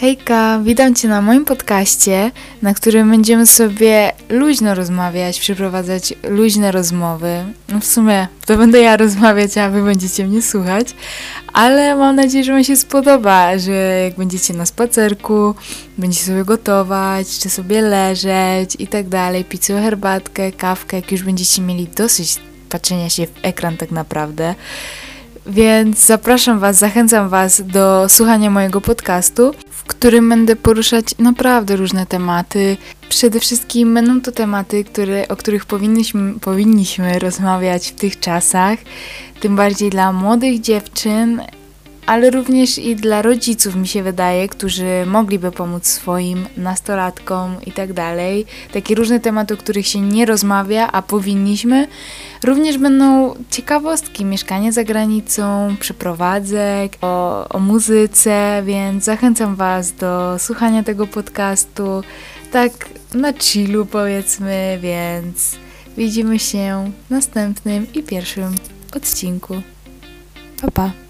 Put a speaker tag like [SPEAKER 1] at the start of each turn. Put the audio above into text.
[SPEAKER 1] Hejka, witam Cię na moim podcaście, na którym będziemy sobie luźno rozmawiać, przeprowadzać luźne rozmowy. No w sumie to będę ja rozmawiać, a Wy będziecie mnie słuchać, ale mam nadzieję, że Wam się spodoba, że jak będziecie na spacerku, będziecie sobie gotować, czy sobie leżeć i tak dalej, pić sobie herbatkę, kawkę, jak już będziecie mieli dosyć patrzenia się w ekran tak naprawdę. Więc zapraszam Was, zachęcam Was do słuchania mojego podcastu, którym będę poruszać naprawdę różne tematy. Przede wszystkim będą to tematy, które, o których powinniśmy, powinniśmy rozmawiać w tych czasach, tym bardziej dla młodych dziewczyn, ale również i dla rodziców, mi się wydaje, którzy mogliby pomóc swoim nastolatkom i tak dalej. Takie różne tematy, o których się nie rozmawia, a powinniśmy. Również będą ciekawostki, mieszkanie za granicą, przeprowadzek, o, o muzyce, więc zachęcam Was do słuchania tego podcastu. Tak na chillu powiedzmy, więc widzimy się w następnym i pierwszym odcinku. Pa pa!